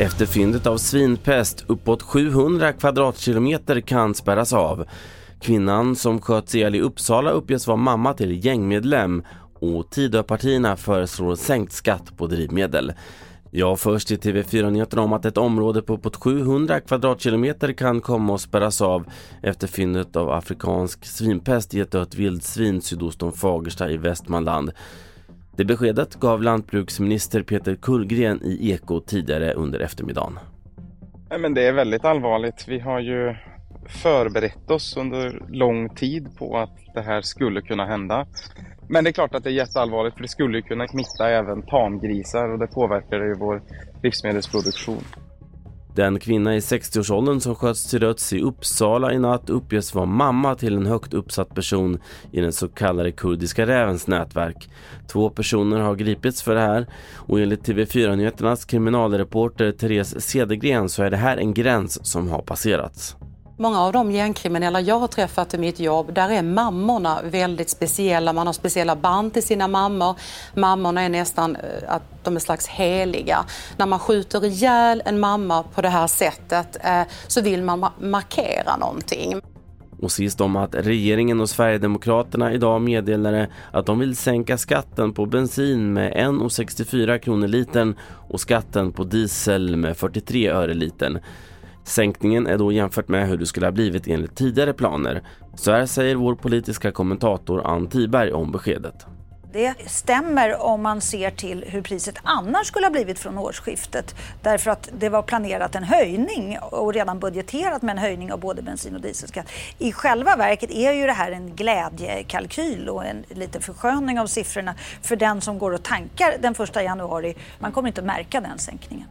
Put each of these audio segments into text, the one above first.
Efter fyndet av svinpest uppåt 700 kvadratkilometer kan spärras av. Kvinnan som sköts ihjäl i Uppsala uppges vara mamma till gängmedlem och Tidöpartierna föreslår sänkt skatt på drivmedel. Jag först i TV4-nyheterna om att ett område på uppåt 700 kvadratkilometer kan komma att spärras av efter fyndet av afrikansk svinpest i ett dött vildsvin sydost om Fagersta i Västmanland. Det beskedet gav lantbruksminister Peter Kullgren i Eko tidigare under eftermiddagen. Men det är väldigt allvarligt. Vi har ju förberett oss under lång tid på att det här skulle kunna hända. Men det är klart att det är jätteallvarligt för det skulle kunna smitta även tamgrisar och det påverkar ju vår livsmedelsproduktion. Den kvinna i 60-årsåldern som sköts till döds i Uppsala i natt uppges vara mamma till en högt uppsatt person i den så kallade kurdiska rävens nätverk. Två personer har gripits för det här och enligt TV4-nyheternas kriminalreporter Therese Cedergren så är det här en gräns som har passerats. Många av de gängkriminella jag har träffat i mitt jobb, där är mammorna väldigt speciella. Man har speciella band till sina mammor. Mammorna är nästan eh, att de är slags heliga. När man skjuter ihjäl en mamma på det här sättet eh, så vill man markera någonting. Och sist om att regeringen och Sverigedemokraterna idag meddelade att de vill sänka skatten på bensin med 1,64 kronor litern och skatten på diesel med 43 öre litern. Sänkningen är då jämfört med hur det skulle ha blivit enligt tidigare planer. Så här säger vår politiska kommentator Ann Tiberg om beskedet. Det stämmer om man ser till hur priset annars skulle ha blivit från årsskiftet. Därför att det var planerat en höjning och redan budgeterat med en höjning av både bensin och dieselskatt. I själva verket är ju det här en glädjekalkyl och en liten försköning av siffrorna för den som går och tankar den 1 januari. Man kommer inte att märka den sänkningen.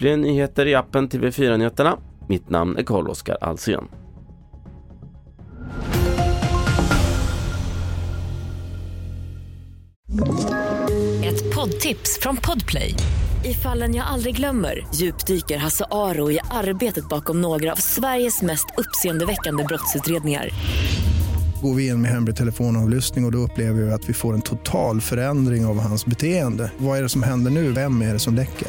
Fler nyheter i appen TV4 Nyheterna. Mitt namn är Carl-Oskar Alsen. Ett poddtips från Podplay. I fallen jag aldrig glömmer djupdyker Hasse Aro i arbetet bakom några av Sveriges mest uppseendeväckande brottsutredningar går vi in med hemlig telefonavlyssning och, och då upplever vi att vi får en total förändring av hans beteende. Vad är det som händer nu? Vem är det som läcker?